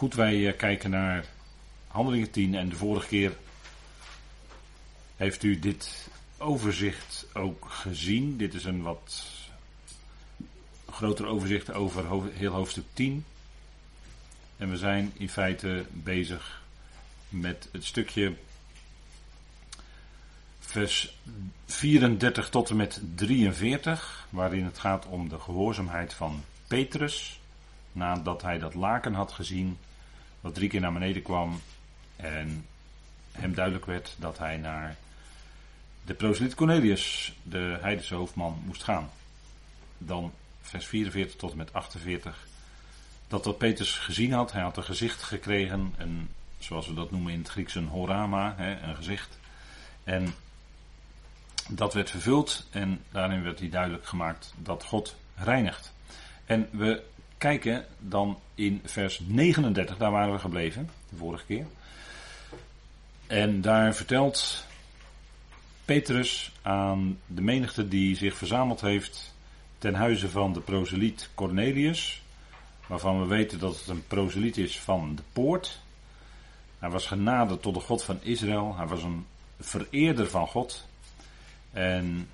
Goed, wij eh, kijken naar Handelingen 10 en de vorige keer heeft u dit overzicht ook gezien. Dit is een wat groter overzicht over heel hoofdstuk 10. En we zijn in feite bezig met het stukje vers 34 tot en met 43, waarin het gaat om de gehoorzaamheid van Petrus, nadat hij dat laken had gezien, dat drie keer naar beneden kwam en hem duidelijk werd dat hij naar de proseliet Cornelius, de heidense hoofdman, moest gaan. Dan vers 44 tot en met 48. Dat wat Petrus gezien had, hij had een gezicht gekregen, een, zoals we dat noemen in het Grieks een horama, hè, een gezicht. En dat werd vervuld en daarin werd hij duidelijk gemaakt dat God reinigt. En we kijken dan in vers 39, daar waren we gebleven, de vorige keer. En daar vertelt Petrus aan de menigte die zich verzameld heeft ten huize van de proseliet Cornelius, waarvan we weten dat het een proseliet is van de poort. Hij was genade tot de God van Israël, hij was een vereerder van God. En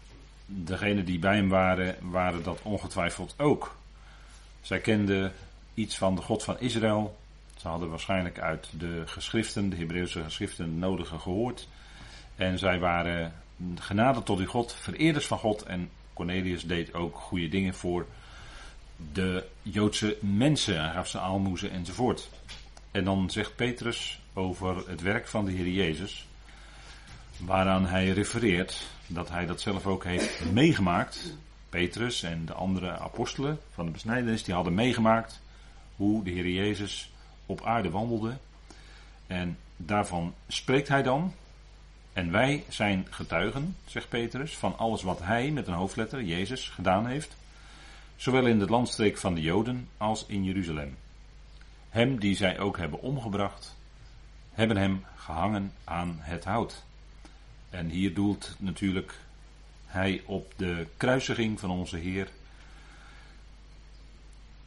degenen die bij hem waren, waren dat ongetwijfeld ook. Zij kenden iets van de God van Israël. Ze hadden waarschijnlijk uit de geschriften, de Hebreeuwse geschriften, nodige gehoord. En zij waren genade tot die God, vereerders van God. En Cornelius deed ook goede dingen voor de Joodse mensen. Hij gaf ze aalmoezen enzovoort. En dan zegt Petrus over het werk van de Heer Jezus, waaraan hij refereert dat hij dat zelf ook heeft meegemaakt. Petrus en de andere apostelen van de besnijdenis, die hadden meegemaakt hoe de Heer Jezus op aarde wandelde. En daarvan spreekt hij dan. En wij zijn getuigen, zegt Petrus, van alles wat hij met een hoofdletter, Jezus, gedaan heeft. Zowel in de landstreek van de Joden als in Jeruzalem. Hem die zij ook hebben omgebracht, hebben hem gehangen aan het hout. En hier doelt natuurlijk hij op de kruisiging van onze Heer.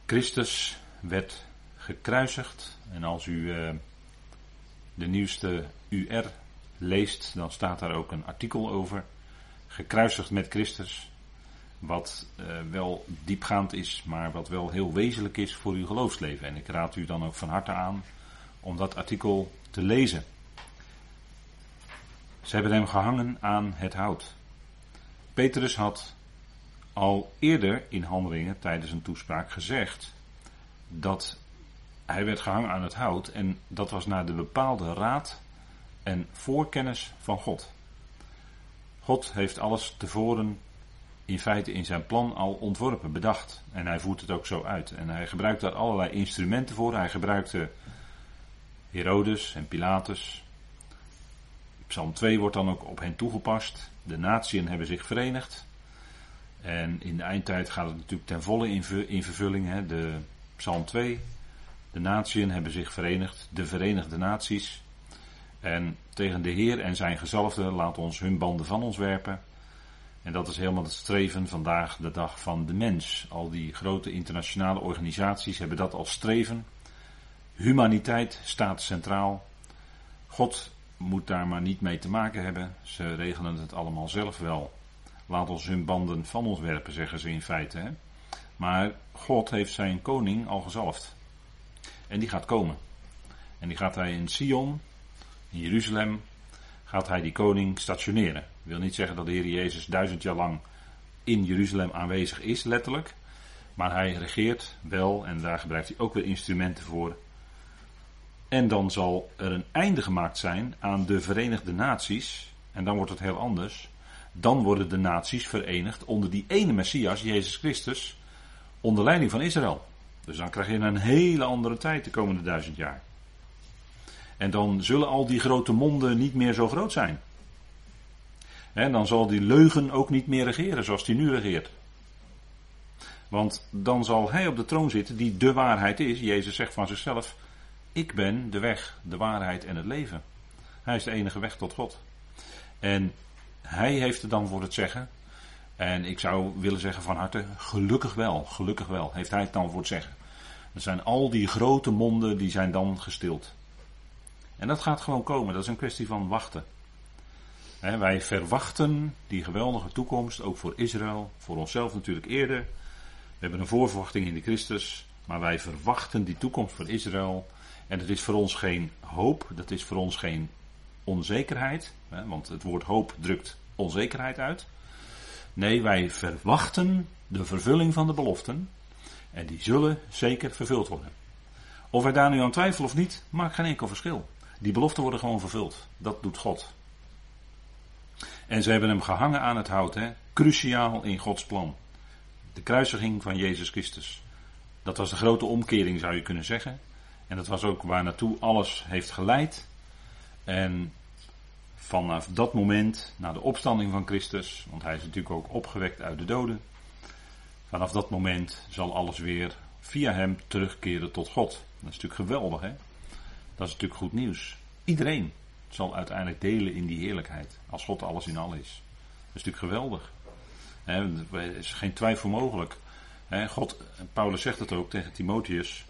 Christus werd gekruisigd. En als u uh, de nieuwste UR leest, dan staat daar ook een artikel over. Gekruisigd met Christus. Wat uh, wel diepgaand is, maar wat wel heel wezenlijk is voor uw geloofsleven. En ik raad u dan ook van harte aan om dat artikel te lezen. Ze hebben hem gehangen aan het hout. Petrus had al eerder in handelingen tijdens een toespraak gezegd dat hij werd gehangen aan het hout en dat was naar de bepaalde raad en voorkennis van God. God heeft alles tevoren in feite in zijn plan al ontworpen, bedacht. En hij voert het ook zo uit. En hij gebruikt daar allerlei instrumenten voor. Hij gebruikte Herodes en Pilatus. Psalm 2 wordt dan ook op hen toegepast. De natieën hebben zich verenigd. En in de eindtijd gaat het natuurlijk ten volle in, vervulling. Hè. De Psalm 2. De natieën hebben zich verenigd. De Verenigde Naties. En tegen de Heer en zijn gezalfde laat ons hun banden van ons werpen. En dat is helemaal het streven vandaag, de dag van de mens. Al die grote internationale organisaties hebben dat als streven. Humaniteit staat centraal. God moet daar maar niet mee te maken hebben. Ze regelen het allemaal zelf wel. Laat ons hun banden van ons werpen, zeggen ze in feite. Hè? Maar God heeft zijn koning al gezalfd. En die gaat komen. En die gaat hij in Sion, in Jeruzalem, gaat hij die koning stationeren. Dat wil niet zeggen dat de Heer Jezus duizend jaar lang in Jeruzalem aanwezig is, letterlijk. Maar hij regeert wel en daar gebruikt hij ook weer instrumenten voor en dan zal er een einde gemaakt zijn aan de Verenigde Naties. En dan wordt het heel anders. Dan worden de naties verenigd onder die ene Messias, Jezus Christus, onder leiding van Israël. Dus dan krijg je een hele andere tijd de komende duizend jaar. En dan zullen al die grote monden niet meer zo groot zijn. En dan zal die leugen ook niet meer regeren zoals die nu regeert. Want dan zal hij op de troon zitten die de waarheid is. Jezus zegt van zichzelf: ik ben de weg, de waarheid en het leven. Hij is de enige weg tot God. En hij heeft het dan voor het zeggen. En ik zou willen zeggen van harte, gelukkig wel, gelukkig wel, heeft hij het dan voor het zeggen. Dan zijn al die grote monden, die zijn dan gestild. En dat gaat gewoon komen, dat is een kwestie van wachten. wij verwachten die geweldige toekomst, ook voor Israël, voor onszelf natuurlijk eerder. We hebben een voorverwachting in de Christus, maar wij verwachten die toekomst voor Israël. En dat is voor ons geen hoop, dat is voor ons geen onzekerheid, want het woord hoop drukt onzekerheid uit. Nee, wij verwachten de vervulling van de beloften. En die zullen zeker vervuld worden. Of wij daar nu aan twijfelen of niet, maakt geen enkel verschil. Die beloften worden gewoon vervuld. Dat doet God. En ze hebben hem gehangen aan het hout, hè? cruciaal in Gods plan. De kruisiging van Jezus Christus. Dat was de grote omkering, zou je kunnen zeggen. En dat was ook waar naartoe alles heeft geleid. En vanaf dat moment, na de opstanding van Christus, want hij is natuurlijk ook opgewekt uit de doden, vanaf dat moment zal alles weer via hem terugkeren tot God. Dat is natuurlijk geweldig, hè? Dat is natuurlijk goed nieuws. Iedereen zal uiteindelijk delen in die heerlijkheid, als God alles in al is. Dat is natuurlijk geweldig. Er is geen twijfel mogelijk. God, Paulus zegt het ook tegen Timotheus.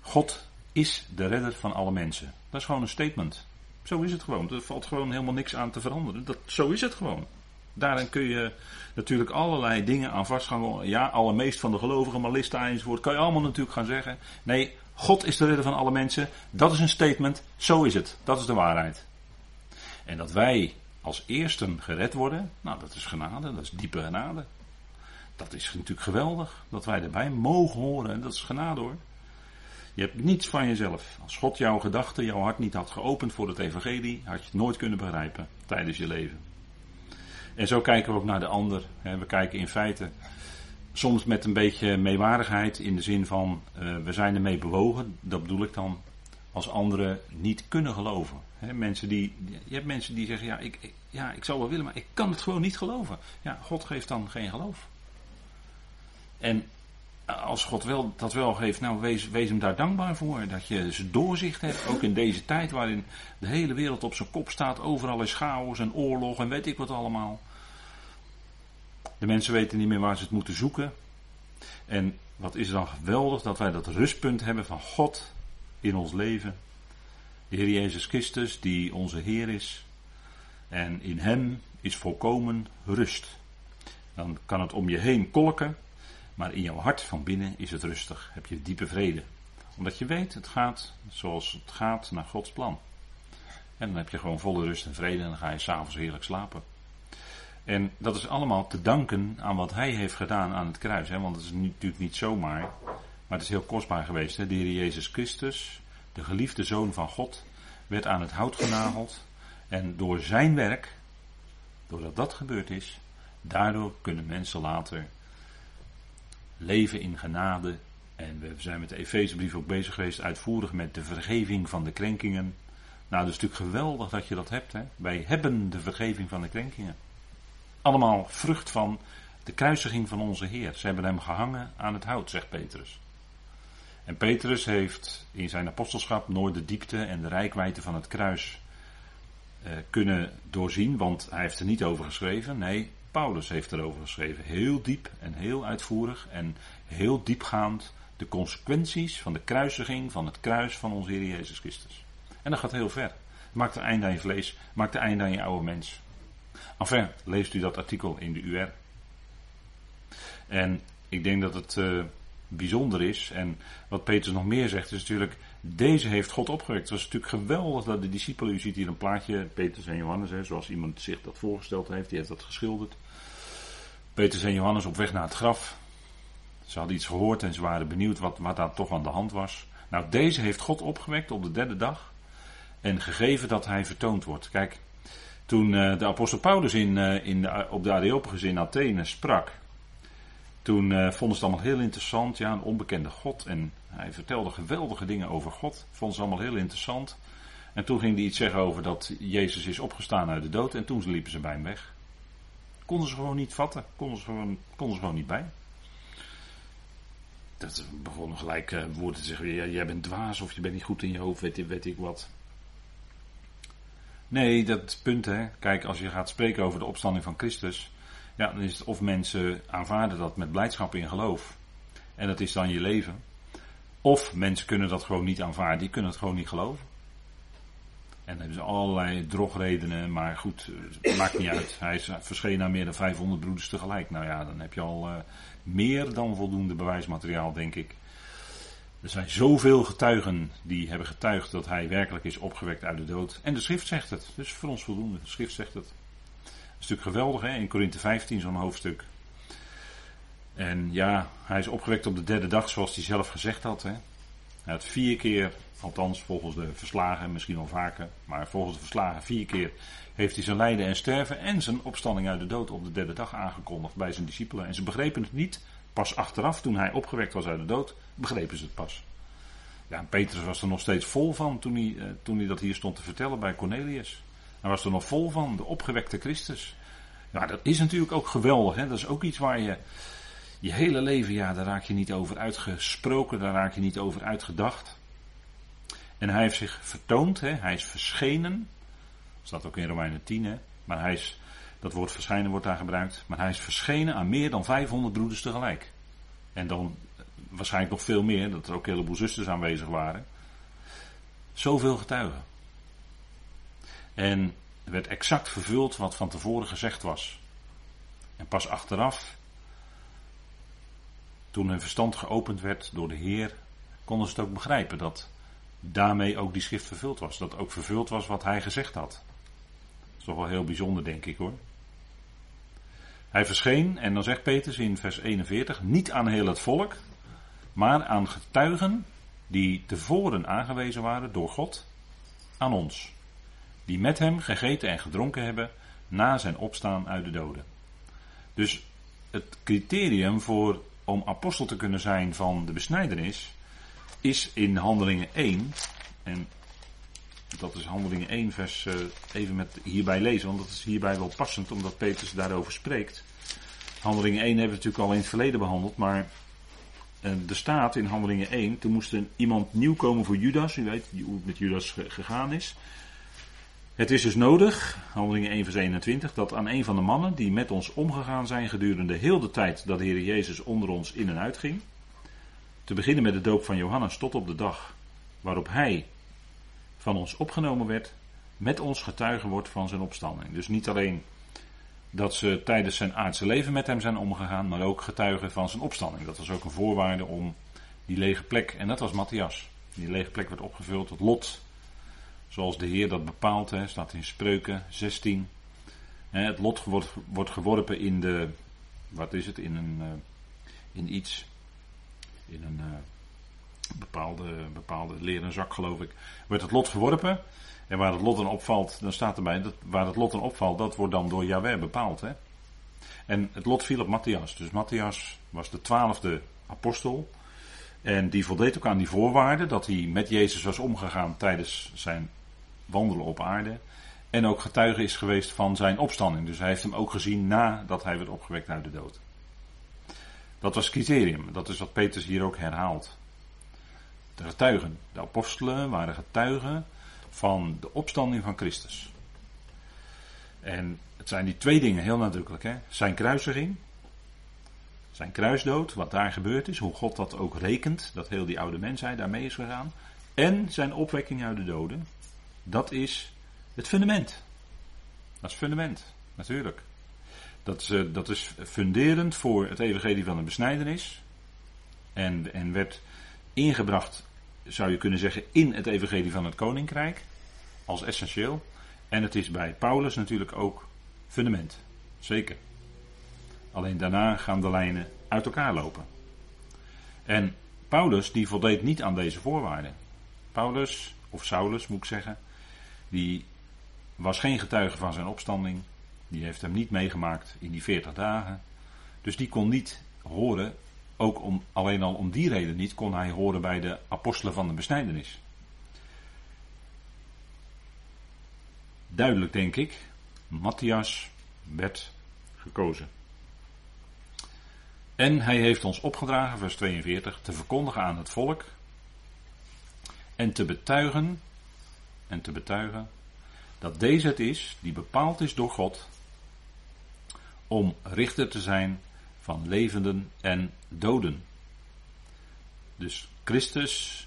God is de redder van alle mensen. Dat is gewoon een statement. Zo is het gewoon. Er valt gewoon helemaal niks aan te veranderen. Dat, zo is het gewoon. Daarin kun je natuurlijk allerlei dingen aan vastgaan. Ja, allermeest van de gelovigen, Malista enzovoort. Kan je allemaal natuurlijk gaan zeggen. Nee, God is de redder van alle mensen. Dat is een statement. Zo is het. Dat is de waarheid. En dat wij als eersten gered worden. Nou, dat is genade. Dat is diepe genade. Dat is natuurlijk geweldig. Dat wij erbij mogen horen. Dat is genade hoor. Je hebt niets van jezelf. Als God jouw gedachten, jouw hart niet had geopend voor het evangelie, had je het nooit kunnen begrijpen tijdens je leven. En zo kijken we ook naar de ander. We kijken in feite soms met een beetje meewarigheid in de zin van uh, we zijn ermee bewogen. Dat bedoel ik dan als anderen niet kunnen geloven. mensen die, je hebt mensen die zeggen ja ik, ja, ik zou wel willen, maar ik kan het gewoon niet geloven. Ja, God geeft dan geen geloof. En als God wel, dat wel geeft, nou wees, wees hem daar dankbaar voor. Dat je zijn doorzicht hebt, ook in deze tijd waarin de hele wereld op zijn kop staat. Overal is chaos en oorlog en weet ik wat allemaal. De mensen weten niet meer waar ze het moeten zoeken. En wat is dan geweldig dat wij dat rustpunt hebben van God in ons leven. De Heer Jezus Christus, die onze Heer is. En in Hem is volkomen rust. Dan kan het om je heen kolken. Maar in jouw hart van binnen is het rustig. Heb je diepe vrede. Omdat je weet, het gaat zoals het gaat naar Gods plan. En dan heb je gewoon volle rust en vrede en dan ga je s'avonds heerlijk slapen. En dat is allemaal te danken aan wat hij heeft gedaan aan het kruis. Hè? Want het is natuurlijk niet zomaar, maar het is heel kostbaar geweest. Hè? De Heer Jezus Christus, de geliefde Zoon van God, werd aan het hout genageld. En door zijn werk, doordat dat gebeurd is, daardoor kunnen mensen later leven in genade. En we zijn met de Efezebrief ook bezig geweest, uitvoerig met de vergeving van de krenkingen. Nou, dat is natuurlijk geweldig dat je dat hebt. Hè? Wij hebben de vergeving van de krenkingen. Allemaal vrucht van de kruisiging van onze Heer. Ze hebben hem gehangen aan het hout, zegt Petrus. En Petrus heeft in zijn apostelschap nooit de diepte en de rijkwijde van het kruis eh, kunnen doorzien, want hij heeft er niet over geschreven. Nee, Paulus heeft erover geschreven. Heel diep en heel uitvoerig en heel diepgaand de consequenties van de kruisiging van het kruis van onze Heer Jezus Christus. En dat gaat heel ver. Maakt een einde aan je vlees, maakt een einde aan je oude mens. Enfin, leest u dat artikel in de UR. En ik denk dat het uh, bijzonder is. En wat Petrus nog meer zegt, is natuurlijk. Deze heeft God opgewekt. Het was natuurlijk geweldig dat de discipelen. U ziet hier een plaatje, Petrus en Johannes, hè, zoals iemand zich dat voorgesteld heeft. Die heeft dat geschilderd. Petrus en Johannes op weg naar het graf. Ze hadden iets gehoord en ze waren benieuwd wat, wat daar toch aan de hand was. Nou, deze heeft God opgewekt op de derde dag. En gegeven dat hij vertoond wordt. Kijk, toen uh, de apostel Paulus in, uh, in op de Areopagus in Athene sprak. Toen uh, vonden ze het allemaal heel interessant. Ja, een onbekende God. En hij vertelde geweldige dingen over God. Vonden ze allemaal heel interessant. En toen ging hij iets zeggen over dat Jezus is opgestaan uit de dood. En toen liepen ze bij hem weg. Konden ze gewoon niet vatten. Konden ze gewoon, konden ze gewoon niet bij. Dat begonnen gelijk uh, woorden te zeggen. Ja, jij bent dwaas of je bent niet goed in je hoofd. Weet, weet ik wat. Nee, dat punt hè. Kijk, als je gaat spreken over de opstanding van Christus. Ja, dan is het of mensen aanvaarden dat met blijdschap in geloof. En dat is dan je leven. Of mensen kunnen dat gewoon niet aanvaarden, die kunnen het gewoon niet geloven. En dan hebben ze allerlei drogredenen, maar goed, het maakt niet uit. Hij is verschenen aan meer dan 500 broeders tegelijk. Nou ja, dan heb je al uh, meer dan voldoende bewijsmateriaal, denk ik. Er zijn zoveel getuigen die hebben getuigd dat hij werkelijk is opgewekt uit de dood. En de schrift zegt het, dus voor ons voldoende. De schrift zegt het. Een stuk geweldig, hè? in Korinthe 15 zo'n hoofdstuk. En ja, hij is opgewekt op de derde dag, zoals hij zelf gezegd had. Hè? Hij had vier keer, althans volgens de verslagen, misschien wel vaker, maar volgens de verslagen vier keer heeft hij zijn lijden en sterven en zijn opstanding uit de dood op de derde dag aangekondigd bij zijn discipelen. En ze begrepen het niet. Pas achteraf, toen hij opgewekt was uit de dood, begrepen ze het pas. Ja, Petrus was er nog steeds vol van toen hij, eh, toen hij dat hier stond te vertellen bij Cornelius. Hij was er nog vol van, de opgewekte Christus. Ja, dat is natuurlijk ook geweldig. Hè? Dat is ook iets waar je je hele leven, ja, daar raak je niet over uitgesproken, daar raak je niet over uitgedacht. En hij heeft zich vertoond, hè? hij is verschenen. Dat staat ook in Romeinen 10, hè? maar hij is, dat woord verschijnen wordt daar gebruikt, maar hij is verschenen aan meer dan 500 broeders tegelijk. En dan waarschijnlijk nog veel meer, dat er ook een heleboel zusters aanwezig waren. Zoveel getuigen. En er werd exact vervuld wat van tevoren gezegd was. En pas achteraf, toen hun verstand geopend werd door de Heer, konden ze het ook begrijpen dat daarmee ook die schrift vervuld was. Dat ook vervuld was wat hij gezegd had. Dat is toch wel heel bijzonder, denk ik hoor. Hij verscheen, en dan zegt Petrus in vers 41, niet aan heel het volk, maar aan getuigen die tevoren aangewezen waren door God aan ons, die met hem gegeten en gedronken hebben na zijn opstaan uit de doden. Dus het criterium voor om apostel te kunnen zijn van de besnijdenis is in Handelingen 1 en dat is Handelingen 1 vers uh, even met hierbij lezen, want dat is hierbij wel passend omdat Petrus daarover spreekt. Handelingen 1 hebben we natuurlijk al in het verleden behandeld, maar er staat in Handelingen 1, toen moest er iemand nieuw komen voor Judas. U weet hoe het met Judas gegaan is. Het is dus nodig, Handelingen 1 vers 21, dat aan een van de mannen die met ons omgegaan zijn gedurende heel de tijd dat de Heer Jezus onder ons in en uit ging. Te beginnen met de doop van Johannes tot op de dag waarop hij van ons opgenomen werd, met ons getuige wordt van zijn opstanding. Dus niet alleen dat ze tijdens zijn aardse leven met hem zijn omgegaan, maar ook getuigen van zijn opstanding. Dat was ook een voorwaarde om die lege plek, en dat was Matthias. Die lege plek werd opgevuld, het lot, zoals de Heer dat bepaalt, hè, staat in Spreuken 16. Het lot wordt, wordt geworpen in de, wat is het, in een, eh, in iets, in een uh, bepaalde, bepaalde leren zak geloof ik, wordt het lot geworpen. En waar het lot dan opvalt, dan staat erbij, dat, waar het lot dan opvalt, dat wordt dan door Yahweh bepaald. Hè? En het lot viel op Matthias. Dus Matthias was de twaalfde apostel. En die voldeed ook aan die voorwaarden dat hij met Jezus was omgegaan tijdens zijn wandelen op aarde. En ook getuige is geweest van zijn opstanding. Dus hij heeft hem ook gezien nadat hij werd opgewekt uit de dood. Dat was criterium. Dat is wat Petrus hier ook herhaalt. De getuigen. De apostelen waren getuigen van de opstanding van Christus. En het zijn die twee dingen heel nadrukkelijk. Hè? Zijn kruisiging, zijn kruisdood, wat daar gebeurd is, hoe God dat ook rekent, dat heel die oude mensheid daarmee is gegaan. En zijn opwekking uit de doden, dat is het fundament. Dat is fundament, natuurlijk. Dat is, eh, dat is funderend voor het evangelie van de besnijdenis. En, en werd ingebracht zou je kunnen zeggen, in het evangelie van het koninkrijk. Als essentieel. En het is bij Paulus natuurlijk ook fundament. Zeker. Alleen daarna gaan de lijnen uit elkaar lopen. En Paulus die voldeed niet aan deze voorwaarden. Paulus, of Saulus moet ik zeggen, die was geen getuige van zijn opstanding. Die heeft hem niet meegemaakt in die 40 dagen. Dus die kon niet horen ook om, alleen al om die reden niet kon hij horen bij de apostelen van de besnijdenis. Duidelijk denk ik, Matthias werd gekozen. En hij heeft ons opgedragen, vers 42, te verkondigen aan het volk en te betuigen, en te betuigen, dat deze het is die bepaald is door God om richter te zijn van levenden en doden. Dus Christus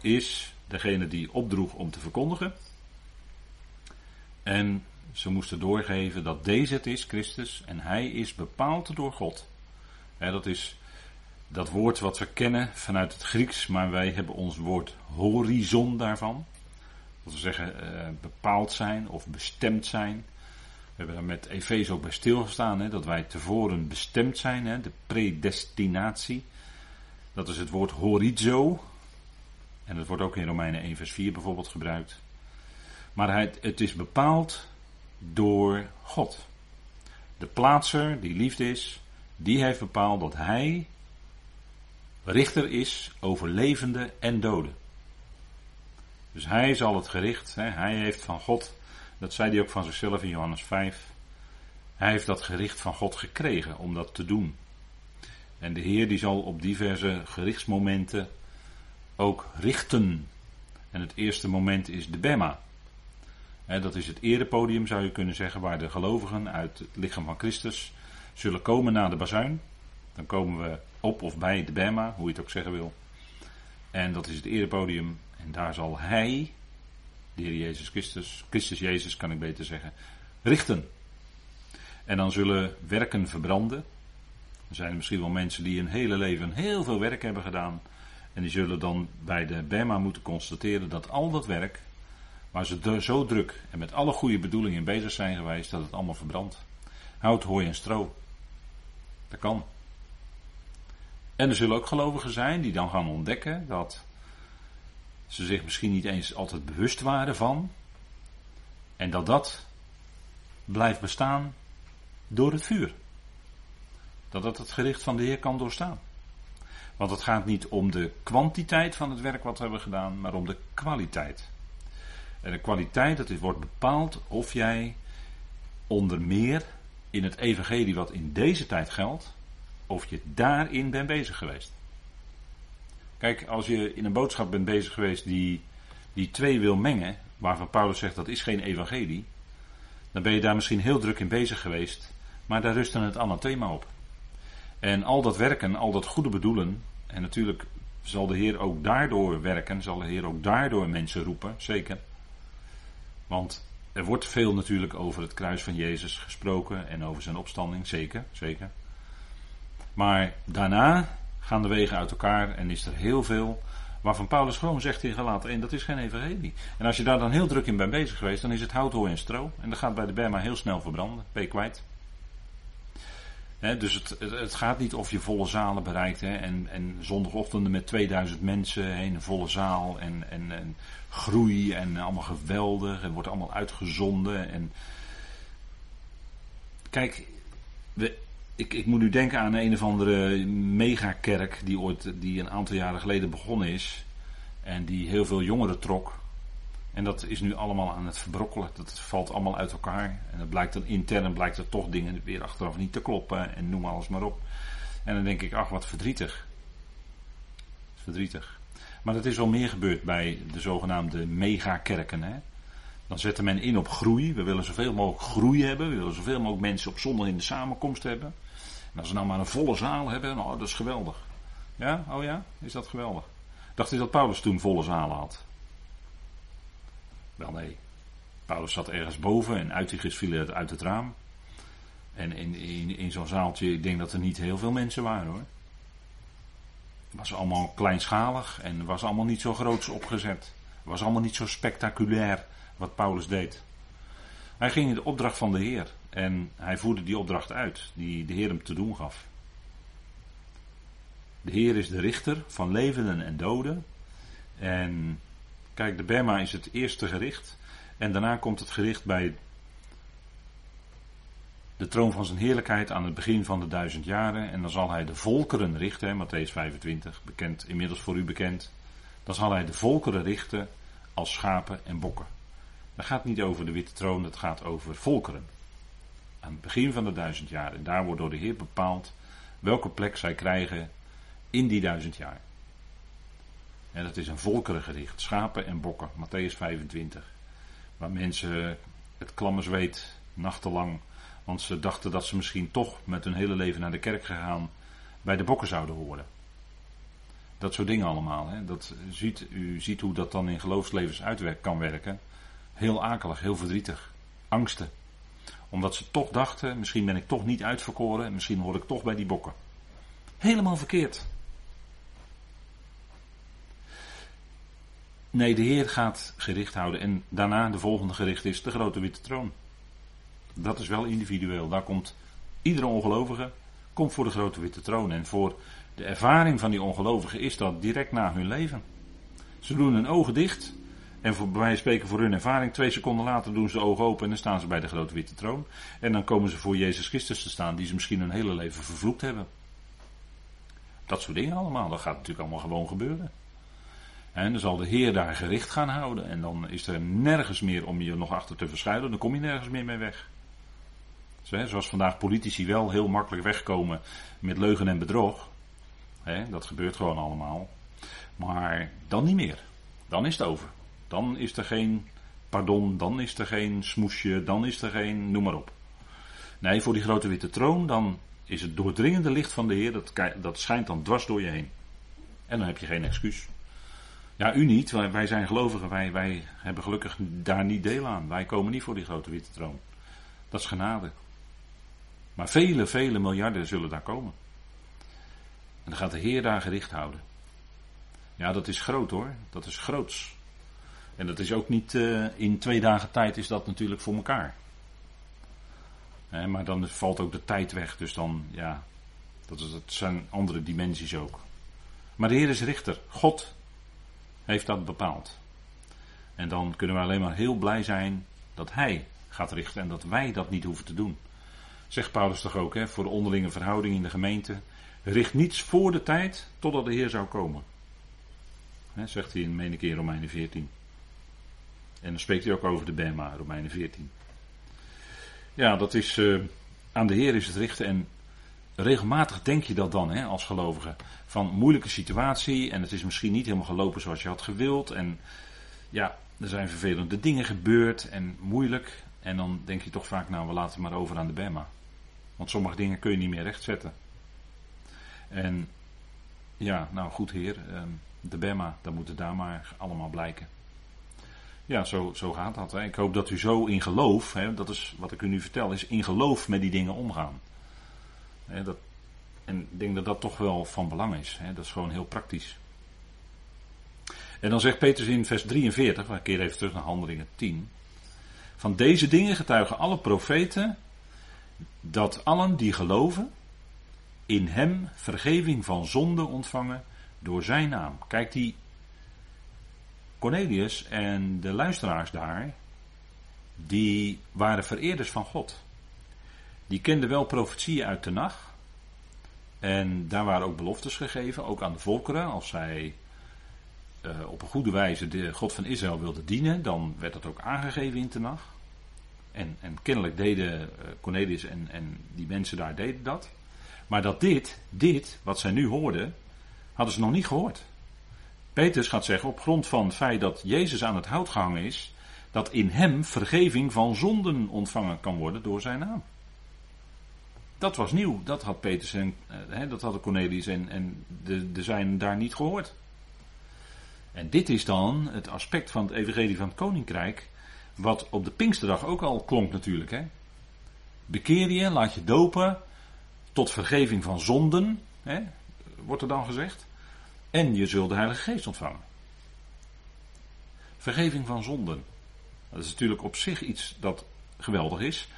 is degene die opdroeg om te verkondigen. En ze moesten doorgeven dat deze het is, Christus, en hij is bepaald door God. dat is dat woord wat we kennen vanuit het Grieks, maar wij hebben ons woord horizon daarvan. Dat we zeggen eh, bepaald zijn of bestemd zijn. We hebben daar met Efeze ook bij stilgestaan, hè, dat wij tevoren bestemd zijn, hè, de predestinatie. Dat is het woord horizo. En dat wordt ook in Romeinen 1 vers 4 bijvoorbeeld gebruikt. Maar het, het is bepaald door God. De plaatser, die liefde is, die heeft bepaald dat hij richter is over levende en doden. Dus hij zal het gericht, hè, hij heeft van God, dat zei hij ook van zichzelf in Johannes 5, hij heeft dat gericht van God gekregen om dat te doen. En de Heer die zal op diverse gerichtsmomenten ook richten. En het eerste moment is de Bema. dat is het erepodium zou je kunnen zeggen, waar de gelovigen uit het lichaam van Christus zullen komen na de bazuin. Dan komen we op of bij de Bema, hoe je het ook zeggen wil. En dat is het erepodium. En daar zal hij, de Heer Jezus Christus, Christus Jezus kan ik beter zeggen, richten. En dan zullen werken verbranden. Er zijn misschien wel mensen die een hele leven heel veel werk hebben gedaan. En die zullen dan bij de Bema moeten constateren dat al dat werk, waar ze zo druk en met alle goede bedoelingen in bezig zijn geweest, dat het allemaal verbrandt. Hout, hooi en stro. Dat kan. En er zullen ook gelovigen zijn die dan gaan ontdekken dat ze zich misschien niet eens altijd bewust waren van. En dat dat blijft bestaan door het vuur. Dat dat het gericht van de Heer kan doorstaan. Want het gaat niet om de kwantiteit van het werk wat we hebben gedaan, maar om de kwaliteit. En de kwaliteit, dat wordt bepaald of jij onder meer in het evangelie wat in deze tijd geldt, of je daarin bent bezig geweest. Kijk, als je in een boodschap bent bezig geweest die, die twee wil mengen, waarvan Paulus zegt dat is geen evangelie, dan ben je daar misschien heel druk in bezig geweest, maar daar rust dan het anathema op. En al dat werken, al dat goede bedoelen, en natuurlijk zal de Heer ook daardoor werken, zal de Heer ook daardoor mensen roepen, zeker. Want er wordt veel natuurlijk over het kruis van Jezus gesproken en over zijn opstanding, zeker, zeker. Maar daarna gaan de wegen uit elkaar en is er heel veel waarvan Paulus gewoon zegt in Galaten 1, dat is geen evangelie. En als je daar dan heel druk in bent bezig geweest, dan is het hout, hooi en stro. En dat gaat bij de Berma heel snel verbranden, ben kwijt. dus het, het, gaat niet of je volle zalen bereikt. en, en zondagochtenden met 2000 mensen, he, een volle zaal en, en, en groei en allemaal geweldig. Het wordt allemaal uitgezonden. En kijk, we, ik, ik moet nu denken aan een of andere megakerk die ooit die een aantal jaren geleden begonnen is. En die heel veel jongeren trok. En dat is nu allemaal aan het verbrokkelen. Dat valt allemaal uit elkaar. En het blijkt dan intern blijkt er toch dingen weer achteraf niet te kloppen. En noem alles maar op. En dan denk ik, ach wat verdrietig. Verdrietig. Maar dat is wel meer gebeurd bij de zogenaamde megakerken. Hè? Dan zette men in op groei. We willen zoveel mogelijk groei hebben. We willen zoveel mogelijk mensen op zondag in de samenkomst hebben. En als we nou maar een volle zaal hebben, nou, dat is geweldig. Ja, oh ja, is dat geweldig? Dacht u dat Paulus toen volle zalen had? Wel nee. Paulus zat ergens boven en Uitigus viel uit het raam. En in, in, in zo'n zaaltje, ik denk dat er niet heel veel mensen waren hoor. Het was allemaal kleinschalig en was allemaal niet zo groots opgezet. Was allemaal niet zo spectaculair wat Paulus deed. Hij ging in de opdracht van de Heer. En hij voerde die opdracht uit, die de Heer hem te doen gaf. De Heer is de richter van levenden en doden. En kijk, de Bema is het eerste gericht. En daarna komt het gericht bij de troon van zijn heerlijkheid aan het begin van de duizend jaren. En dan zal hij de volkeren richten, Matthäus 25, bekend, inmiddels voor u bekend. Dan zal hij de volkeren richten als schapen en bokken. Dat gaat niet over de witte troon, het gaat over volkeren aan het begin van de duizend jaar. En daar wordt door de Heer bepaald welke plek zij krijgen in die duizend jaar. En dat is een volkerengericht, schapen en bokken, Matthäus 25. Waar mensen het klamme zweet nachtenlang, want ze dachten dat ze misschien toch met hun hele leven naar de kerk gegaan bij de bokken zouden horen. Dat soort dingen allemaal. Hè. Dat ziet, u ziet hoe dat dan in geloofslevens uit kan werken. Heel akelig, heel verdrietig. Angsten. Omdat ze toch dachten, misschien ben ik toch niet uitverkoren en misschien hoor ik toch bij die bokken. Helemaal verkeerd. Nee, de Heer gaat gericht houden en daarna de volgende gericht is de grote witte troon. Dat is wel individueel. Daar komt iedere ongelovige komt voor de grote witte troon. En voor de ervaring van die ongelovigen is dat direct na hun leven. Ze doen hun ogen dicht. En voor, bij spreken voor hun ervaring, twee seconden later doen ze ogen open en dan staan ze bij de grote witte troon. En dan komen ze voor Jezus Christus te staan, die ze misschien hun hele leven vervloekt hebben. Dat soort dingen allemaal, dat gaat natuurlijk allemaal gewoon gebeuren. En dan zal de Heer daar gericht gaan houden. En dan is er nergens meer om je nog achter te verschuilen. Dan kom je nergens meer mee weg. Zoals vandaag politici wel heel makkelijk wegkomen met leugen en bedrog. Dat gebeurt gewoon allemaal. Maar dan niet meer. Dan is het over. Dan is er geen pardon, dan is er geen smoesje, dan is er geen noem maar op. Nee, voor die grote witte troon, dan is het doordringende licht van de Heer, dat, dat schijnt dan dwars door je heen. En dan heb je geen excuus. Ja, u niet, wij, zijn gelovigen, wij, wij hebben gelukkig daar niet deel aan. Wij komen niet voor die grote witte troon. Dat is genade. Maar vele, vele miljarden zullen daar komen. En dan gaat de Heer daar gericht houden. Ja, dat is groot hoor. Dat is groots. En dat is ook niet uh, in twee dagen tijd is dat natuurlijk voor elkaar. maar dan valt ook de tijd weg. Dus dan, ja, dat, is, zijn andere dimensies ook. Maar de Heer is richter. God heeft dat bepaald. En dan kunnen we alleen maar heel blij zijn dat Hij gaat richten en dat wij dat niet hoeven te doen. Zegt Paulus toch ook, hè, voor de onderlinge verhouding in de gemeente. Richt niets voor de tijd totdat de Heer zou komen. Zegt hij in, in Romeinen 14. En dan spreekt hij ook over de Bema, Romeinen 14. Ja, dat is. Uh, aan de Heer is het richten. En regelmatig denk je dat dan, hè, als gelovige. Van moeilijke situatie. En het is misschien niet helemaal gelopen zoals je had gewild. En ja, er zijn vervelende dingen gebeurd. En moeilijk. En dan denk je toch vaak, nou, we laten het maar over aan de Bema. Want sommige dingen kun je niet meer rechtzetten. En ja, nou goed heer, ehm, de Bema, dat moet het daar maar allemaal blijken. Ja, zo, zo gaat dat. Hè. Ik hoop dat u zo in geloof, hè, dat is wat ik u nu vertel, is in geloof met die dingen omgaan. Hè, dat, en ik denk dat dat toch wel van belang is. Hè. Dat is gewoon heel praktisch. En dan zegt Petrus in vers 43, we keer even terug naar Handelingen 10. Van deze dingen getuigen alle profeten dat allen die geloven in hem vergeving van zonde ontvangen door zijn naam. Kijk, die Cornelius en de luisteraars daar, die waren vereerders van God. Die kenden wel profetieën uit de nacht. En daar waren ook beloftes gegeven, ook aan de volkeren. Als zij uh, op een goede wijze de God van Israël wilden dienen, dan werd dat ook aangegeven in de nacht. En, en kennelijk deden uh, Cornelius en, en die mensen daar deden dat. Maar dat dit, dit, wat zij nu hoorden, hadden ze nog niet gehoord. Petrus gaat zeggen, op grond van het feit dat Jezus aan het hout gehangen is, dat in hem vergeving van zonden ontvangen kan worden door zijn naam. Dat was nieuw, dat had Petrus en uh, dat hadden Cornelius en, en de, de zijn daar niet gehoord. En dit is dan het aspect van het evangelie van het koninkrijk, wat op de Pinksterdag ook al klonk natuurlijk. Hè? Bekeer je, laat je dopen, tot vergeving van zonden, hè, wordt er dan gezegd. En je zult de Heilige Geest ontvangen. Vergeving van zonden. Dat is natuurlijk op zich iets dat geweldig is.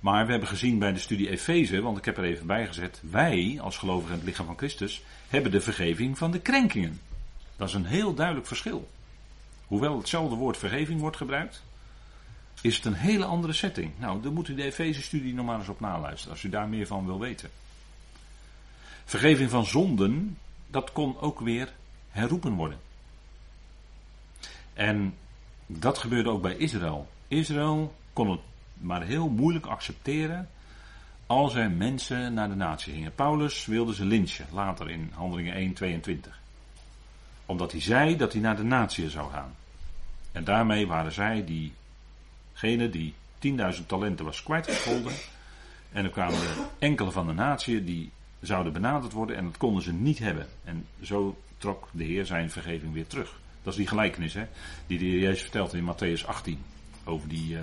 Maar we hebben gezien bij de studie Efeze, want ik heb er even bij gezet. Wij, als gelovigen in het lichaam van Christus, hebben de vergeving van de krenkingen. Dat is een heel duidelijk verschil. Hoewel hetzelfde woord vergeving wordt gebruikt, is het een hele andere setting. Nou, dan moet u de Efeze-studie nog maar eens op naluisteren, als u daar meer van wil weten. Vergeving van zonden, dat kon ook weer herroepen worden. En dat gebeurde ook bij Israël. Israël kon het maar heel moeilijk accepteren als er mensen naar de natie gingen. Paulus wilde ze lynchen, later in Handelingen 1, 22. Omdat hij zei dat hij naar de natie zou gaan. En daarmee waren zij diegene die 10.000 talenten was kwijtgescholden. En er kwamen er enkele van de natie die zouden benaderd worden en dat konden ze niet hebben. En zo trok de Heer zijn vergeving weer terug. Dat is die gelijkenis hè, die de Heer Jezus vertelt in Matthäus 18. Over die uh,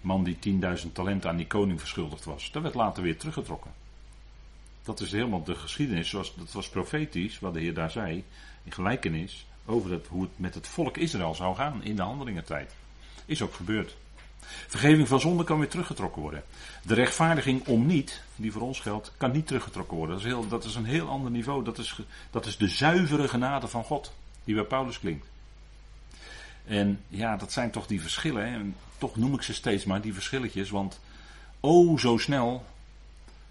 man die 10.000 talenten aan die koning verschuldigd was. Dat werd later weer teruggetrokken. Dat is helemaal de geschiedenis, zoals, dat was profetisch, wat de Heer daar zei, in gelijkenis, over hoe het met het volk Israël zou gaan in de handelingentijd. Is ook gebeurd. Vergeving van zonde kan weer teruggetrokken worden. De rechtvaardiging om niet, die voor ons geldt, kan niet teruggetrokken worden. Dat is, heel, dat is een heel ander niveau. Dat is, dat is de zuivere genade van God, die bij Paulus klinkt. En ja, dat zijn toch die verschillen. Hè? En toch noem ik ze steeds maar, die verschilletjes. Want oh, zo snel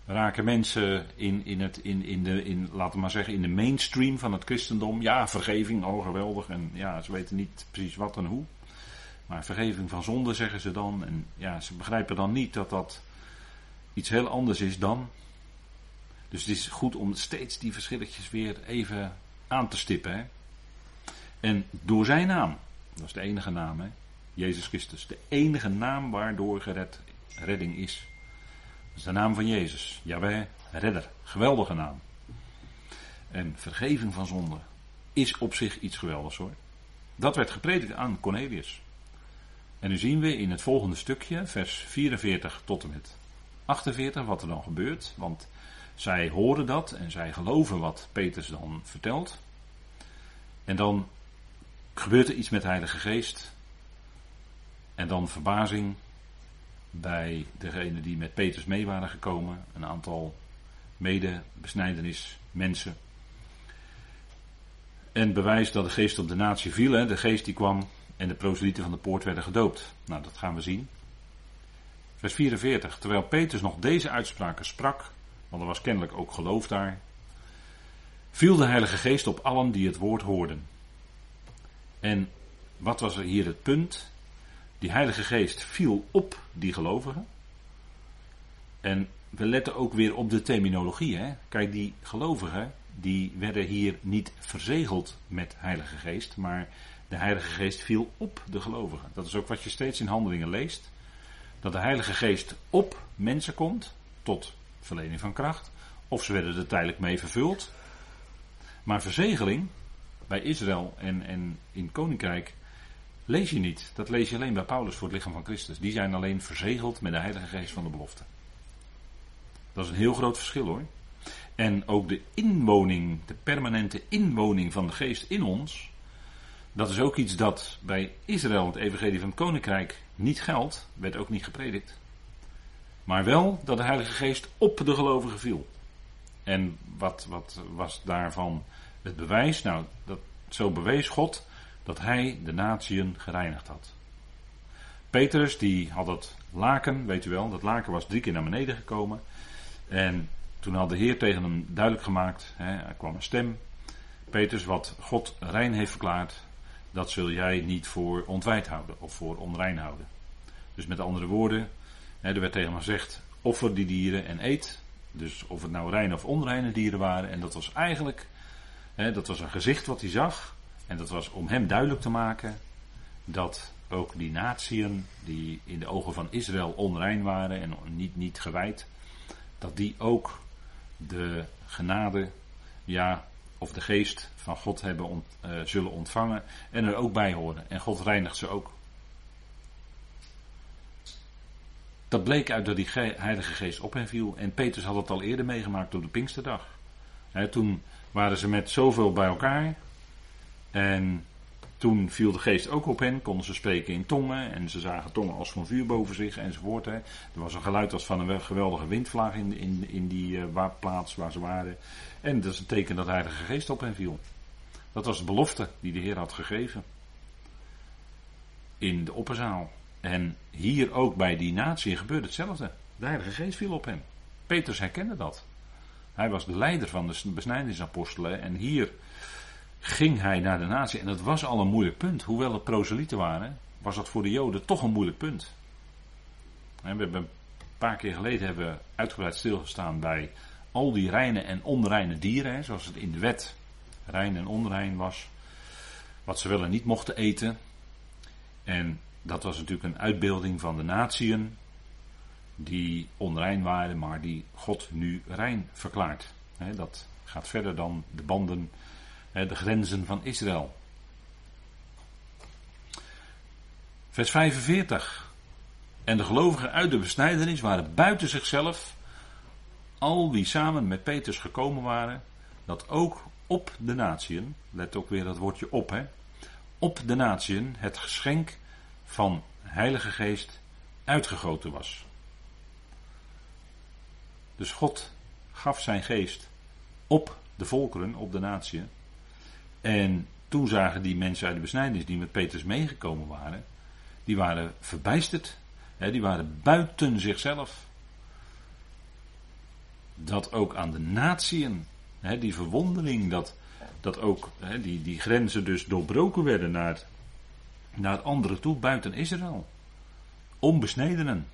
raken mensen in, in, het, in, in, de, in, laten maar zeggen, in de mainstream van het christendom. Ja, vergeving, oh geweldig. En ja, ze weten niet precies wat en hoe. Maar vergeving van zonde zeggen ze dan. En ja, ze begrijpen dan niet dat dat iets heel anders is dan. Dus het is goed om steeds die verschilletjes weer even aan te stippen. Hè? En door zijn naam, dat is de enige naam, hè? Jezus Christus. De enige naam waardoor gered, redding is. Dat is de naam van Jezus. Jawel, redder. Geweldige naam. En vergeving van zonde is op zich iets geweldigs hoor. Dat werd gepredikt aan Cornelius. En nu zien we in het volgende stukje, vers 44 tot en met 48, wat er dan gebeurt. Want zij horen dat en zij geloven wat Petrus dan vertelt. En dan gebeurt er iets met de Heilige Geest. En dan verbazing bij degenen die met Petrus mee waren gekomen. Een aantal medebesnijdenis mensen. En bewijs dat de geest op de natie viel. Hè. De geest die kwam en de proselieten van de poort werden gedoopt. Nou, dat gaan we zien. Vers 44. Terwijl Petrus nog deze uitspraken sprak, want er was kennelijk ook geloof daar, viel de Heilige Geest op allen die het woord hoorden. En wat was er hier het punt? Die Heilige Geest viel op die gelovigen. En we letten ook weer op de terminologie. Hè? Kijk, die gelovigen, die werden hier niet verzegeld met Heilige Geest, maar de Heilige Geest viel op de gelovigen. Dat is ook wat je steeds in handelingen leest. Dat de Heilige Geest op mensen komt, tot verlening van kracht. Of ze werden er tijdelijk mee vervuld. Maar verzegeling, bij Israël en, en in Koninkrijk, lees je niet. Dat lees je alleen bij Paulus voor het lichaam van Christus. Die zijn alleen verzegeld met de Heilige Geest van de belofte. Dat is een heel groot verschil hoor. En ook de inwoning, de permanente inwoning van de Geest in ons, dat is ook iets dat bij Israël, het evangelie van het koninkrijk, niet geldt, werd ook niet gepredikt. Maar wel dat de Heilige Geest op de gelovigen viel. En wat, wat was daarvan het bewijs? Nou, dat, zo bewees God dat hij de natieën gereinigd had. Petrus, die had het laken, weet u wel, dat laken was drie keer naar beneden gekomen. En toen had de Heer tegen hem duidelijk gemaakt, hè, er kwam een stem. Petrus, wat God rein heeft verklaard, dat zul jij niet voor ontwijd houden of voor onrein houden. Dus met andere woorden, er werd tegen hem gezegd, offer die dieren en eet. Dus of het nou reine of onreine dieren waren. En dat was eigenlijk, dat was een gezicht wat hij zag. En dat was om hem duidelijk te maken dat ook die natieën die in de ogen van Israël onrein waren en niet, niet gewijd, dat die ook de genade, ja, of de geest van God hebben uh, zullen ontvangen en er ook bij horen. En God reinigt ze ook. Dat bleek uit dat die Heilige Geest op hen viel. En Petrus had het al eerder meegemaakt op de Pinksterdag. toen waren ze met zoveel bij elkaar. En toen viel de geest ook op hen, konden ze spreken in tongen en ze zagen tongen als van vuur boven zich enzovoort. Er was een geluid als van een geweldige windvlaag in, in, in die uh, plaats waar ze waren. En dat is een teken dat de Heilige Geest op hen viel. Dat was de belofte die de Heer had gegeven. In de opperzaal. En hier ook bij die natie gebeurde hetzelfde. De Heilige Geest viel op hem. Petrus herkende dat. Hij was de leider van de besnijdingsapostelen. En hier ging hij naar de natie. En dat was al een moeilijk punt. Hoewel het proselieten waren, was dat voor de Joden toch een moeilijk punt. We hebben een paar keer geleden hebben uitgebreid stilgestaan bij al die reine en onreine dieren. Zoals het in de wet rein en onrein was. Wat ze wel en niet mochten eten. En dat was natuurlijk een uitbeelding van de natieën die onrein waren, maar die God nu rein verklaart. Dat gaat verder dan de banden, de grenzen van Israël. Vers 45. En de gelovigen uit de besnijdenis waren buiten zichzelf, al wie samen met Petrus gekomen waren, dat ook op de natieën, let ook weer dat woordje op, hè, op de natieën het geschenk van Heilige Geest uitgegoten was. Dus God gaf zijn geest op de volkeren, op de natieën. En toen zagen die mensen uit de besnijdenis die met Petrus meegekomen waren, die waren verbijsterd. Hè, die waren buiten zichzelf. Dat ook aan de natieën, die verwondering, dat, dat ook hè, die, die grenzen dus doorbroken werden naar, naar andere toe, buiten Israël. Onbesnedenen.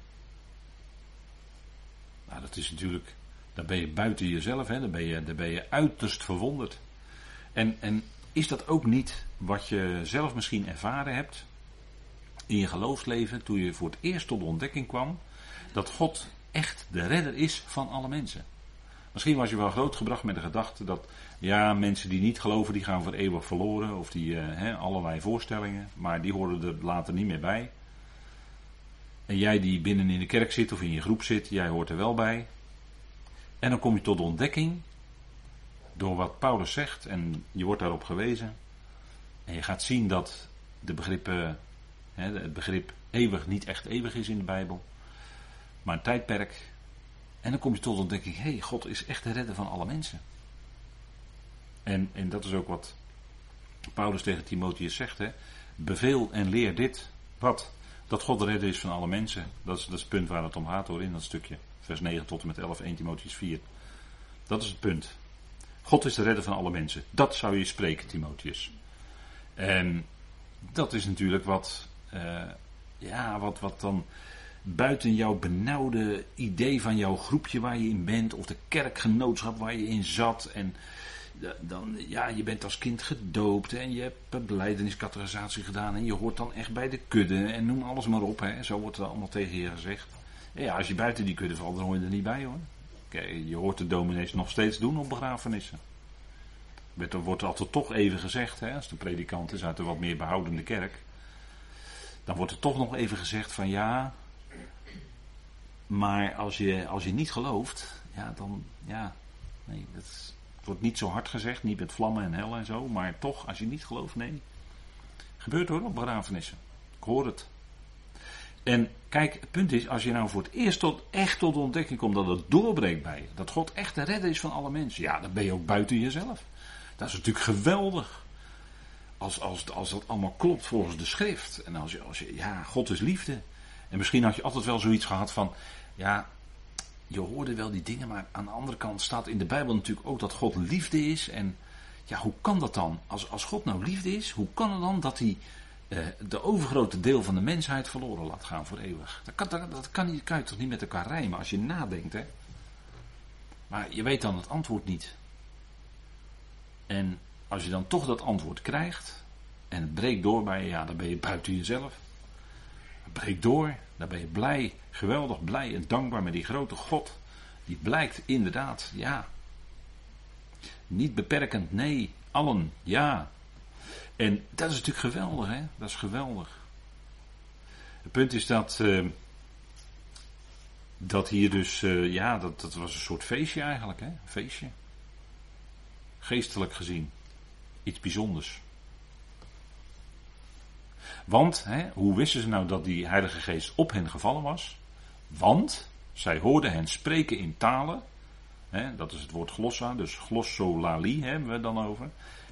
Nou, dat is natuurlijk, dan ben je buiten jezelf, hè, dan, ben je, dan ben je uiterst verwonderd. En, en is dat ook niet wat je zelf misschien ervaren hebt? in je geloofsleven, toen je voor het eerst tot de ontdekking kwam, dat God echt de redder is van alle mensen. Misschien was je wel grootgebracht met de gedachte dat, ja, mensen die niet geloven, die gaan voor eeuwig verloren, of die, uh, allerlei voorstellingen, maar die horen er later niet meer bij. En jij die binnen in de kerk zit of in je groep zit, jij hoort er wel bij. En dan kom je tot de ontdekking, door wat Paulus zegt, en je wordt daarop gewezen. En je gaat zien dat de begrippen het begrip eeuwig niet echt eeuwig is in de Bijbel, maar een tijdperk. En dan kom je tot de ontdekking: hé, hey, God is echt de redder van alle mensen. En, en dat is ook wat Paulus tegen Timotheus zegt: hè? beveel en leer dit. Wat? Dat God de redder is van alle mensen. Dat is, dat het punt waar het om gaat hoor, in dat stukje. Vers 9 tot en met 11, 1 Timotheus 4. Dat is het punt. God is de redder van alle mensen. Dat zou je spreken, Timotheus. En dat is natuurlijk wat uh, ja, wat, wat dan buiten jouw benauwde idee van jouw groepje waar je in bent, of de kerkgenootschap waar je in zat. En dan, ja, je bent als kind gedoopt en je hebt beleideniskategorisatie gedaan en je hoort dan echt bij de kudde en noem alles maar op. Hè. Zo wordt er allemaal tegen je gezegd. Ja, als je buiten die kudde valt, dan hoor je er niet bij hoor. Kijk, je hoort de dominees nog steeds doen op begrafenissen. Er wordt altijd toch even gezegd, hè, als de predikant is uit de wat meer behoudende kerk dan wordt er toch nog even gezegd van ja, maar als je, als je niet gelooft, ja, dan, ja, nee, dat wordt niet zo hard gezegd, niet met vlammen en hel en zo, maar toch, als je niet gelooft, nee. Gebeurt hoor, op begrafenissen. Ik hoor het. En kijk, het punt is, als je nou voor het eerst tot, echt tot de ontdekking komt dat het doorbreekt bij je, dat God echt de redder is van alle mensen, ja, dan ben je ook buiten jezelf. Dat is natuurlijk geweldig. Als, als, als dat allemaal klopt volgens de schrift. En als je, als je, ja, God is liefde. En misschien had je altijd wel zoiets gehad van, ja, je hoorde wel die dingen, maar aan de andere kant staat in de Bijbel natuurlijk ook dat God liefde is. En ja, hoe kan dat dan? Als, als God nou liefde is, hoe kan het dan dat hij de overgrote deel van de mensheid verloren laat gaan voor eeuwig? Dat kan, dat, kan, kan je toch niet met elkaar rijmen als je nadenkt, hè? Maar je weet dan het antwoord niet. En als je dan toch dat antwoord krijgt en het breekt door bij je, ja, dan ben je buiten jezelf. Het breekt door, dan ben je blij, geweldig blij en dankbaar met die grote God. Die blijkt inderdaad, ja. Niet beperkend, nee, allen, ja. En dat is natuurlijk geweldig, hè? Dat is geweldig. Het punt is dat. Uh, dat hier dus, uh, ja, dat, dat was een soort feestje eigenlijk, hè? Feestje. Geestelijk gezien iets bijzonders. Want, hè, hoe wisten ze nou dat die Heilige Geest op hen gevallen was? Want zij hoorden hen spreken in talen. Hè, dat is het woord glossa, dus glossolali hebben we dan over.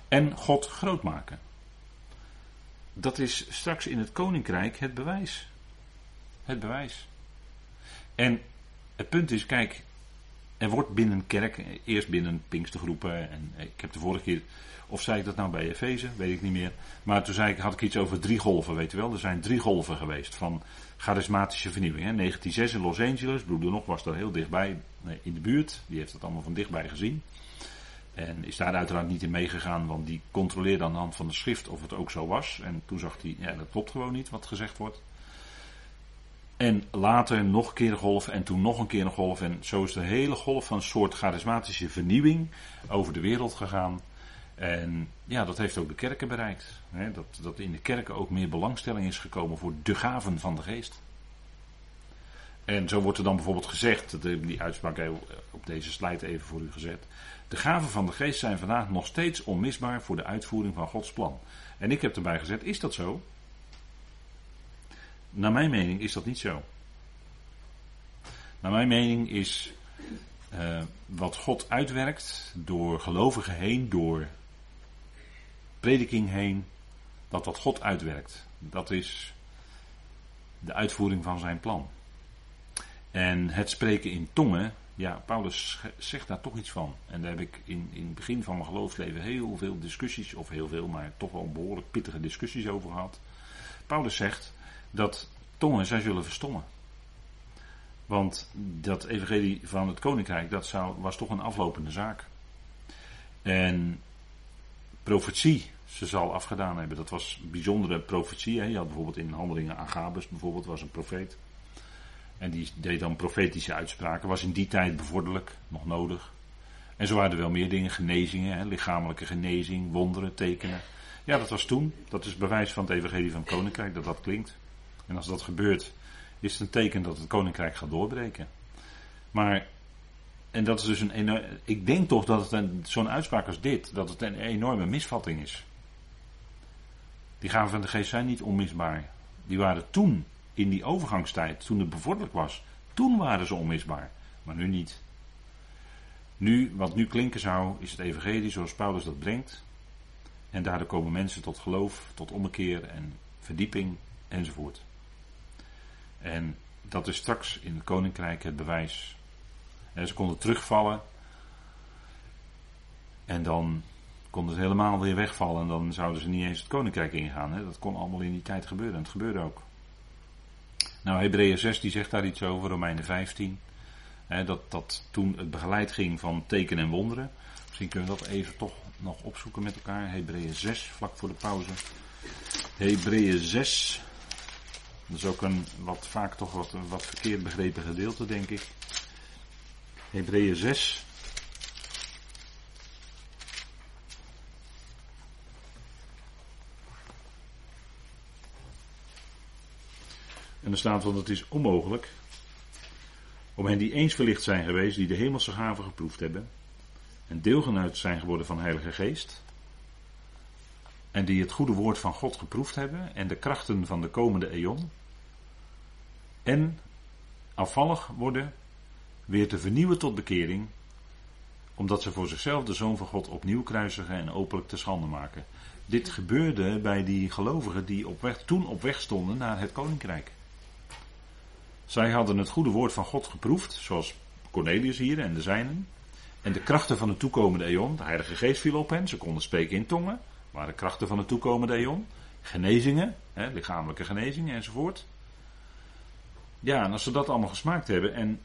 En God groot maken. Dat is straks in het koninkrijk het bewijs. Het bewijs. En het punt is, kijk, er wordt binnen kerk, eerst binnen Pinkstergroepen, en ik heb de vorige keer of zei ik dat nou bij Efeze? Weet ik niet meer. Maar toen zei ik, had ik iets over drie golven, weet je wel. Er zijn drie golven geweest van charismatische vernieuwing. Hè. 1906 in Los Angeles, broeder nog was daar heel dichtbij in de buurt. Die heeft dat allemaal van dichtbij gezien. En is daar uiteraard niet in meegegaan, want die controleerde aan de hand van de schrift of het ook zo was. En toen zag hij, ja, dat klopt gewoon niet wat gezegd wordt. En later nog een keer een golf en toen nog een keer een golf. En zo is de hele golf van een soort charismatische vernieuwing over de wereld gegaan. En ja, dat heeft ook de kerken bereikt. Hè? Dat, dat in de kerken ook meer belangstelling is gekomen voor de gaven van de geest. En zo wordt er dan bijvoorbeeld gezegd, die uitspraak op deze slide even voor u gezet. De gaven van de geest zijn vandaag nog steeds onmisbaar voor de uitvoering van Gods plan. En ik heb erbij gezet, is dat zo? Naar mijn mening is dat niet zo. Naar mijn mening is uh, wat God uitwerkt door gelovigen heen, door prediking heen, dat wat God uitwerkt, dat is de uitvoering van zijn plan. En het spreken in tongen, ja, Paulus zegt daar toch iets van. En daar heb ik in, in het begin van mijn geloofsleven heel veel discussies, of heel veel, maar toch wel behoorlijk pittige discussies over gehad. Paulus zegt dat tongen zij zullen verstommen. Want dat evangelie van het koninkrijk, dat zou, was toch een aflopende zaak. En profetie, ze zal afgedaan hebben. Dat was bijzondere profetie. Hè. Je had bijvoorbeeld in handelingen Agabus bijvoorbeeld, was een profeet. En die deed dan profetische uitspraken. Was in die tijd bevorderlijk, nog nodig. En zo waren er wel meer dingen, genezingen, hè, lichamelijke genezing, wonderen, tekenen. Ja, dat was toen. Dat is bewijs van het evangelie van het koninkrijk, dat dat klinkt. En als dat gebeurt, is het een teken dat het koninkrijk gaat doorbreken. Maar, en dat is dus een enorme, ik denk toch dat het zo'n uitspraak als dit, dat het een enorme misvatting is. Die gaven van de geest zijn niet onmisbaar. Die waren toen, in die overgangstijd, toen het bevorderlijk was, toen waren ze onmisbaar. Maar nu niet. Nu, wat nu klinken zou, is het evangelie zoals Paulus dat brengt. En daardoor komen mensen tot geloof, tot ommekeer en verdieping enzovoort. En dat is straks in het koninkrijk het bewijs. En ze konden terugvallen. En dan konden ze helemaal weer wegvallen. En dan zouden ze niet eens het koninkrijk ingaan. Hè. Dat kon allemaal in die tijd gebeuren. En het gebeurde ook. Nou, Hebreeën 6 die zegt daar iets over, Romeinen 15. Hè, dat, dat toen het begeleid ging van tekenen en wonderen. Misschien kunnen we dat even toch nog opzoeken met elkaar. Hebreeën 6, vlak voor de pauze. Hebreeën 6. Dat is ook een wat, vaak toch wat, wat verkeerd begrepen gedeelte, denk ik. Hebreeën 6. En er staat, want het is onmogelijk om hen die eens verlicht zijn geweest, die de hemelse gaven geproefd hebben, en deelgenoot zijn geworden van Heilige Geest, en die het goede woord van God geproefd hebben en de krachten van de komende eon, en afvallig worden, weer te vernieuwen tot bekering, omdat ze voor zichzelf de Zoon van God opnieuw kruisigen en openlijk te schande maken. Dit gebeurde bij die gelovigen die op weg, toen op weg stonden naar het koninkrijk. Zij hadden het goede woord van God geproefd, zoals Cornelius hier en de zijnen. En de krachten van de toekomende eon, de Heilige Geest viel op hen, ze konden spreken in tongen, waren krachten van de toekomende eon. Genezingen, hè, lichamelijke genezingen enzovoort. Ja, en als ze dat allemaal gesmaakt hebben en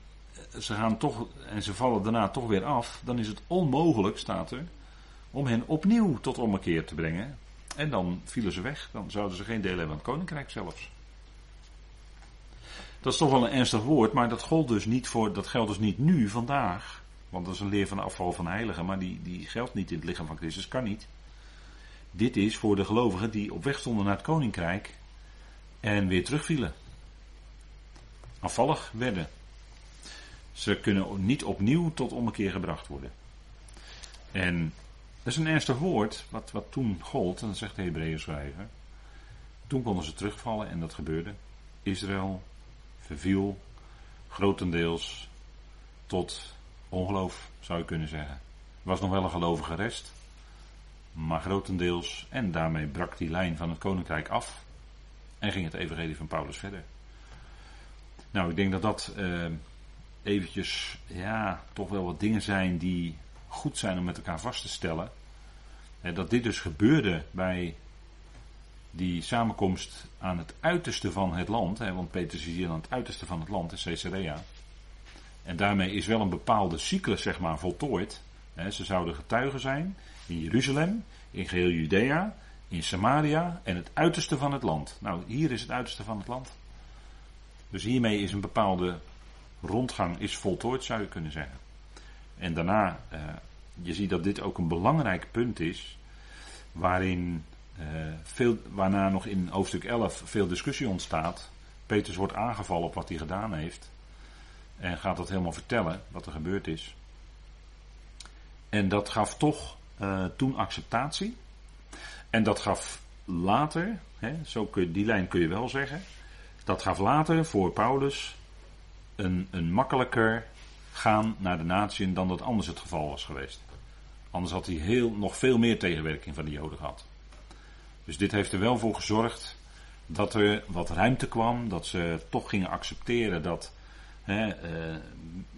ze gaan toch en ze vallen daarna toch weer af, dan is het onmogelijk, staat er, om hen opnieuw tot ommekeer te brengen. En dan vielen ze weg, dan zouden ze geen deel hebben aan het koninkrijk zelfs. Dat is toch wel een ernstig woord, maar dat, gold dus niet voor, dat geldt dus niet nu, vandaag. Want dat is een leer van afval van heiligen, maar die, die geldt niet in het lichaam van Christus, kan niet. Dit is voor de gelovigen die op weg stonden naar het koninkrijk en weer terugvielen. Afvallig werden. Ze kunnen niet opnieuw tot ommekeer gebracht worden. En dat is een ernstig woord, wat, wat toen gold, en dat zegt de Hebreeën schrijver. Toen konden ze terugvallen en dat gebeurde. Israël verviel grotendeels tot ongeloof, zou je kunnen zeggen. Er was nog wel een gelovige rest, maar grotendeels, en daarmee brak die lijn van het koninkrijk af en ging het evangelie van Paulus verder. Nou, ik denk dat dat uh, eventjes, ja, toch wel wat dingen zijn die goed zijn om met elkaar vast te stellen. En dat dit dus gebeurde bij die samenkomst aan het uiterste van het land, hè, want Petrus is hier aan het uiterste van het land, in Caesarea. En daarmee is wel een bepaalde cyclus, zeg maar, voltooid. Hè, ze zouden getuigen zijn in Jeruzalem, in geheel Judea, in Samaria en het uiterste van het land. Nou, hier is het uiterste van het land. Dus hiermee is een bepaalde rondgang is voltooid, zou je kunnen zeggen. En daarna, uh, je ziet dat dit ook een belangrijk punt is, waarin uh, veel, waarna nog in hoofdstuk 11 veel discussie ontstaat. Petrus wordt aangevallen op wat hij gedaan heeft. En gaat dat helemaal vertellen, wat er gebeurd is. En dat gaf toch uh, toen acceptatie. En dat gaf later, hè, zo kun, die lijn kun je wel zeggen. Dat gaf later voor Paulus een, een makkelijker gaan naar de natieën dan dat anders het geval was geweest. Anders had hij heel, nog veel meer tegenwerking van de Joden gehad. Dus dit heeft er wel voor gezorgd dat er wat ruimte kwam, dat ze toch gingen accepteren dat, hè, eh,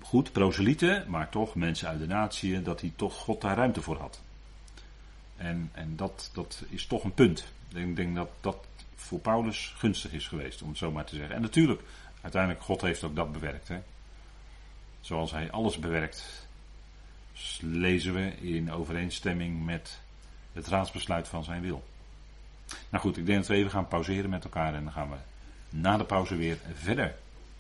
goed, proselieten, maar toch mensen uit de natie, dat hij toch God daar ruimte voor had. En, en dat, dat is toch een punt. Ik denk dat dat voor Paulus gunstig is geweest, om het zo maar te zeggen. En natuurlijk, uiteindelijk, God heeft ook dat bewerkt. Hè. Zoals hij alles bewerkt, lezen we in overeenstemming met het raadsbesluit van zijn wil. Nou goed, ik denk dat we even gaan pauzeren met elkaar en dan gaan we na de pauze weer verder.